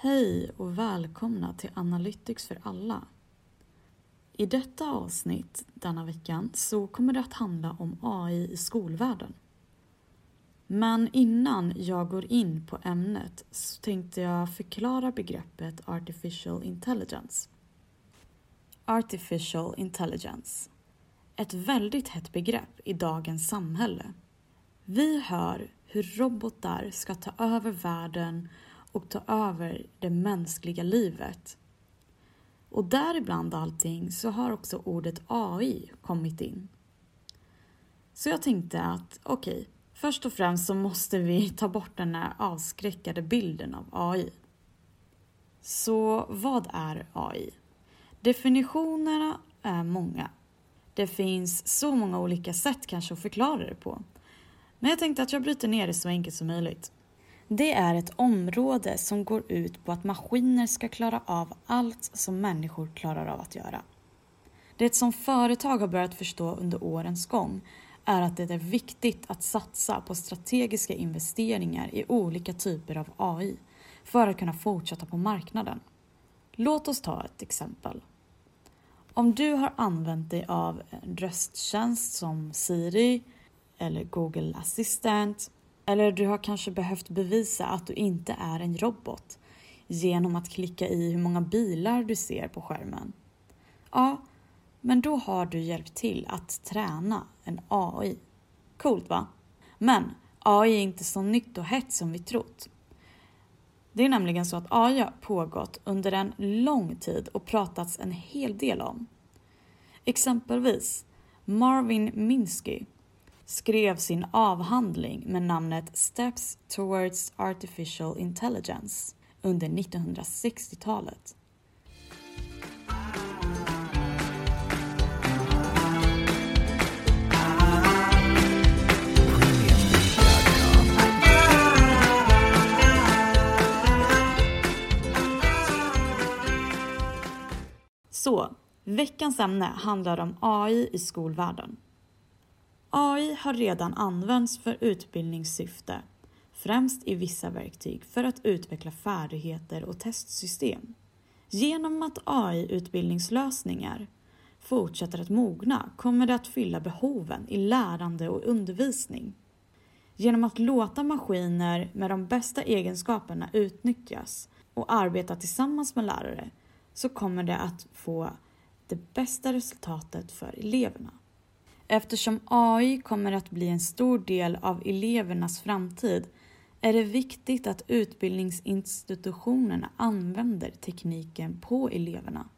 Hej och välkomna till Analytics för alla. I detta avsnitt denna veckan så kommer det att handla om AI i skolvärlden. Men innan jag går in på ämnet så tänkte jag förklara begreppet artificial intelligence. Artificial intelligence. Ett väldigt hett begrepp i dagens samhälle. Vi hör hur robotar ska ta över världen och ta över det mänskliga livet. Och däribland allting så har också ordet AI kommit in. Så jag tänkte att okej, okay, först och främst så måste vi ta bort den här avskräckade bilden av AI. Så vad är AI? Definitionerna är många. Det finns så många olika sätt kanske att förklara det på. Men jag tänkte att jag bryter ner det så enkelt som möjligt. Det är ett område som går ut på att maskiner ska klara av allt som människor klarar av att göra. Det som företag har börjat förstå under årens gång är att det är viktigt att satsa på strategiska investeringar i olika typer av AI för att kunna fortsätta på marknaden. Låt oss ta ett exempel. Om du har använt dig av en rösttjänst som Siri eller Google Assistant eller du har kanske behövt bevisa att du inte är en robot genom att klicka i hur många bilar du ser på skärmen. Ja, men då har du hjälpt till att träna en AI. Coolt va? Men AI är inte så nytt och hett som vi trott. Det är nämligen så att AI har pågått under en lång tid och pratats en hel del om. Exempelvis Marvin Minsky skrev sin avhandling med namnet Steps Towards Artificial Intelligence under 1960-talet. Så, veckans ämne handlar om AI i skolvärlden. AI har redan använts för utbildningssyfte, främst i vissa verktyg för att utveckla färdigheter och testsystem. Genom att AI-utbildningslösningar fortsätter att mogna kommer det att fylla behoven i lärande och undervisning. Genom att låta maskiner med de bästa egenskaperna utnyttjas och arbeta tillsammans med lärare så kommer det att få det bästa resultatet för eleverna. Eftersom AI kommer att bli en stor del av elevernas framtid är det viktigt att utbildningsinstitutionerna använder tekniken på eleverna.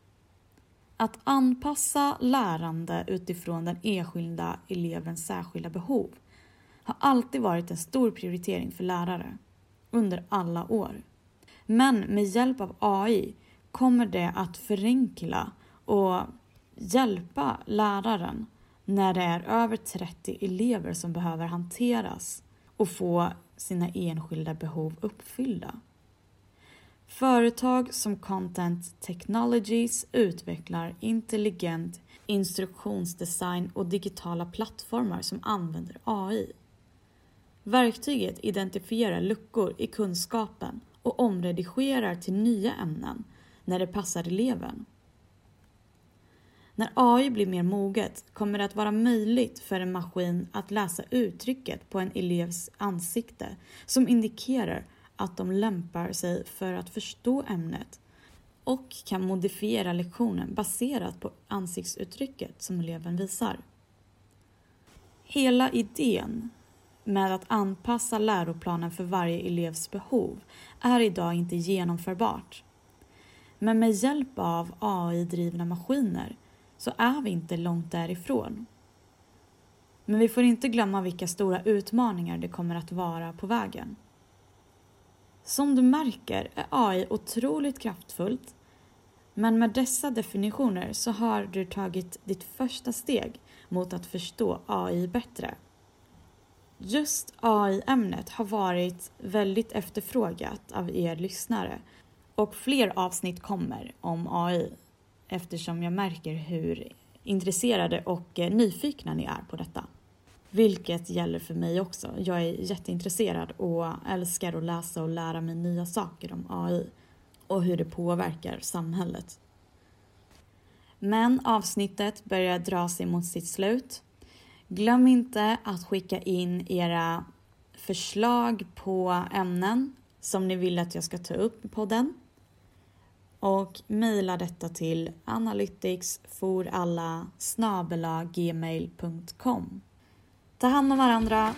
Att anpassa lärande utifrån den enskilda elevens särskilda behov har alltid varit en stor prioritering för lärare under alla år. Men med hjälp av AI kommer det att förenkla och hjälpa läraren när det är över 30 elever som behöver hanteras och få sina enskilda behov uppfyllda. Företag som Content Technologies utvecklar intelligent instruktionsdesign och digitala plattformar som använder AI. Verktyget identifierar luckor i kunskapen och omredigerar till nya ämnen när det passar eleven. När AI blir mer moget kommer det att vara möjligt för en maskin att läsa uttrycket på en elevs ansikte som indikerar att de lämpar sig för att förstå ämnet och kan modifiera lektionen baserat på ansiktsuttrycket som eleven visar. Hela idén med att anpassa läroplanen för varje elevs behov är idag inte genomförbart. Men med hjälp av AI-drivna maskiner så är vi inte långt därifrån. Men vi får inte glömma vilka stora utmaningar det kommer att vara på vägen. Som du märker är AI otroligt kraftfullt men med dessa definitioner så har du tagit ditt första steg mot att förstå AI bättre. Just AI-ämnet har varit väldigt efterfrågat av er lyssnare och fler avsnitt kommer om AI eftersom jag märker hur intresserade och eh, nyfikna ni är på detta. Vilket gäller för mig också. Jag är jätteintresserad och älskar att läsa och lära mig nya saker om AI. och hur det påverkar samhället. Men avsnittet börjar dra sig mot sitt slut. Glöm inte att skicka in era förslag på ämnen som ni vill att jag ska ta upp i podden. Och mejla detta till analyticsforalla gmail.com. Ta hand om varandra